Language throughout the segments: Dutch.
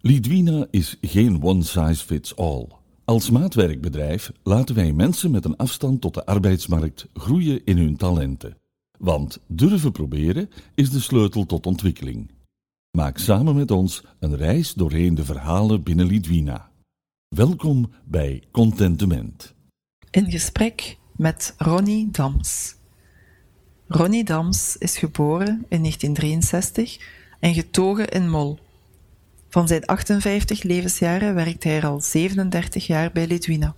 Lidwina is geen one size fits all. Als maatwerkbedrijf laten wij mensen met een afstand tot de arbeidsmarkt groeien in hun talenten. Want durven proberen is de sleutel tot ontwikkeling. Maak samen met ons een reis doorheen de verhalen binnen Lidwina. Welkom bij Contentement. In gesprek met Ronnie Dams. Ronnie Dams is geboren in 1963 en getogen in Mol. Van zijn 58 levensjaren werkt hij al 37 jaar bij Lidwina.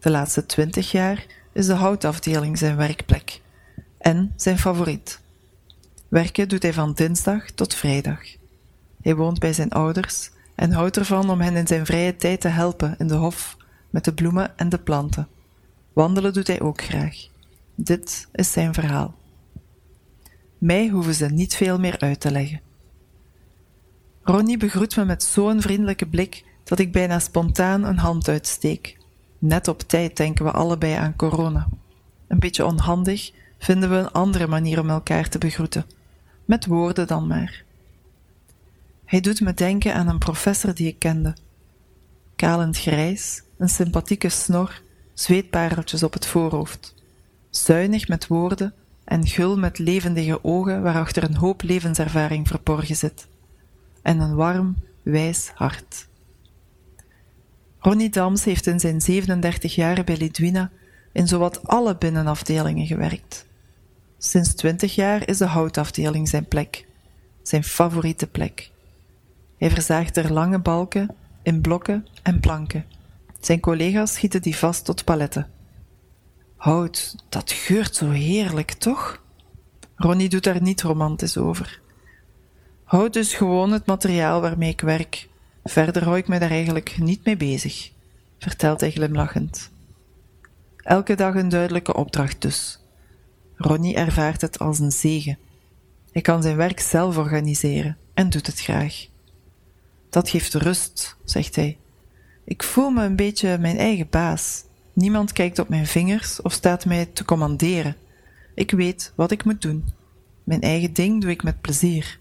De laatste 20 jaar is de houtafdeling zijn werkplek en zijn favoriet. Werken doet hij van dinsdag tot vrijdag. Hij woont bij zijn ouders en houdt ervan om hen in zijn vrije tijd te helpen in de hof met de bloemen en de planten. Wandelen doet hij ook graag. Dit is zijn verhaal. Mij hoeven ze niet veel meer uit te leggen. Ronnie begroet me met zo'n vriendelijke blik dat ik bijna spontaan een hand uitsteek. Net op tijd denken we allebei aan corona. Een beetje onhandig vinden we een andere manier om elkaar te begroeten. Met woorden dan maar. Hij doet me denken aan een professor die ik kende. Kalend grijs, een sympathieke snor, zweetpareltjes op het voorhoofd. Zuinig met woorden en gul met levendige ogen waarachter een hoop levenservaring verborgen zit en een warm, wijs hart. Ronnie Dams heeft in zijn 37 jaar bij Lidwina in zowat alle binnenafdelingen gewerkt. Sinds 20 jaar is de houtafdeling zijn plek, zijn favoriete plek. Hij verzaagt er lange balken in blokken en planken. Zijn collega's schieten die vast tot paletten. Hout, dat geurt zo heerlijk, toch? Ronnie doet daar niet romantisch over. Hout dus gewoon het materiaal waarmee ik werk. Verder hou ik me daar eigenlijk niet mee bezig, vertelt hij glimlachend. Elke dag een duidelijke opdracht dus. Ronnie ervaart het als een zegen. Hij kan zijn werk zelf organiseren en doet het graag. Dat geeft rust, zegt hij. Ik voel me een beetje mijn eigen baas. Niemand kijkt op mijn vingers of staat mij te commanderen. Ik weet wat ik moet doen. Mijn eigen ding doe ik met plezier.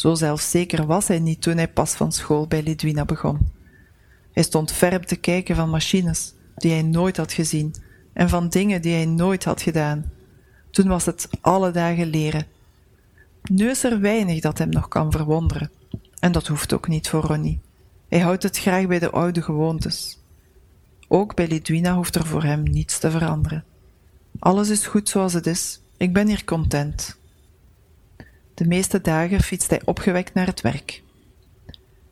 Zo zelfzeker was hij niet toen hij pas van school bij Lidwina begon. Hij stond verp te kijken van machines die hij nooit had gezien en van dingen die hij nooit had gedaan. Toen was het alle dagen leren. Nu is er weinig dat hem nog kan verwonderen. En dat hoeft ook niet voor Ronnie. Hij houdt het graag bij de oude gewoontes. Ook bij Lidwina hoeft er voor hem niets te veranderen. Alles is goed zoals het is. Ik ben hier content. De meeste dagen fietst hij opgewekt naar het werk.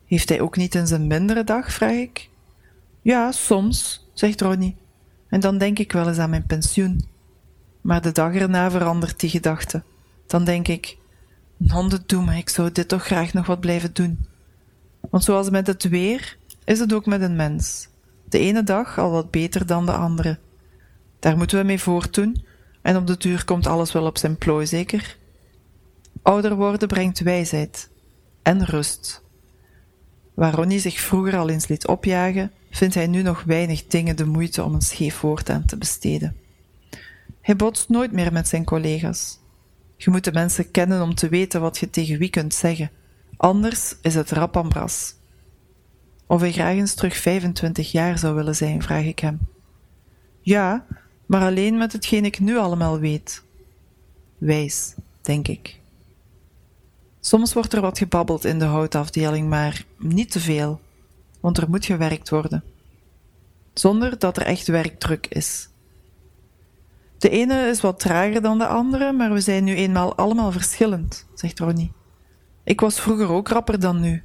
Heeft hij ook niet eens een mindere dag, vraag ik. Ja, soms, zegt Ronnie. En dan denk ik wel eens aan mijn pensioen. Maar de dag erna verandert die gedachte. Dan denk ik, honden doe me, ik zou dit toch graag nog wat blijven doen. Want zoals met het weer, is het ook met een mens. De ene dag al wat beter dan de andere. Daar moeten we mee voortdoen, en op de duur komt alles wel op zijn plooi, zeker? Ouder worden brengt wijsheid en rust. Waar Ronnie zich vroeger al eens liet opjagen, vindt hij nu nog weinig dingen de moeite om een scheef woord aan te besteden. Hij botst nooit meer met zijn collega's. Je moet de mensen kennen om te weten wat je tegen wie kunt zeggen, anders is het rap aan bras. Of hij graag eens terug 25 jaar zou willen zijn, vraag ik hem. Ja, maar alleen met hetgeen ik nu allemaal weet. Wijs, denk ik. Soms wordt er wat gebabbeld in de houtafdeling, maar niet te veel, want er moet gewerkt worden. Zonder dat er echt werkdruk is. De ene is wat trager dan de andere, maar we zijn nu eenmaal allemaal verschillend, zegt Ronnie. Ik was vroeger ook rapper dan nu.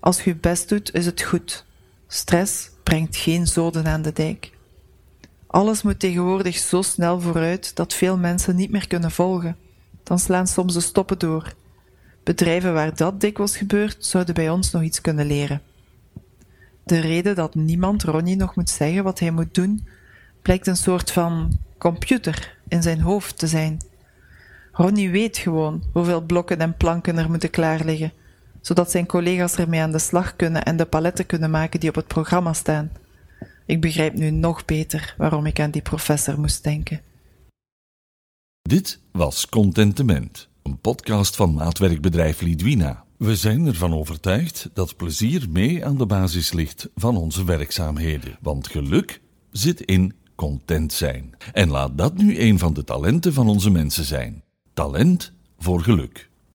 Als je je best doet, is het goed. Stress brengt geen zoden aan de dijk. Alles moet tegenwoordig zo snel vooruit dat veel mensen niet meer kunnen volgen. Dan slaan soms de stoppen door Bedrijven waar dat dikwijls gebeurt, zouden bij ons nog iets kunnen leren. De reden dat niemand Ronnie nog moet zeggen wat hij moet doen, blijkt een soort van computer in zijn hoofd te zijn. Ronnie weet gewoon hoeveel blokken en planken er moeten klaar liggen, zodat zijn collega's ermee aan de slag kunnen en de paletten kunnen maken die op het programma staan. Ik begrijp nu nog beter waarom ik aan die professor moest denken. Dit was Contentement een podcast van maatwerkbedrijf Lidwina. We zijn ervan overtuigd dat plezier mee aan de basis ligt van onze werkzaamheden, want geluk zit in content zijn. En laat dat nu een van de talenten van onze mensen zijn. Talent voor geluk.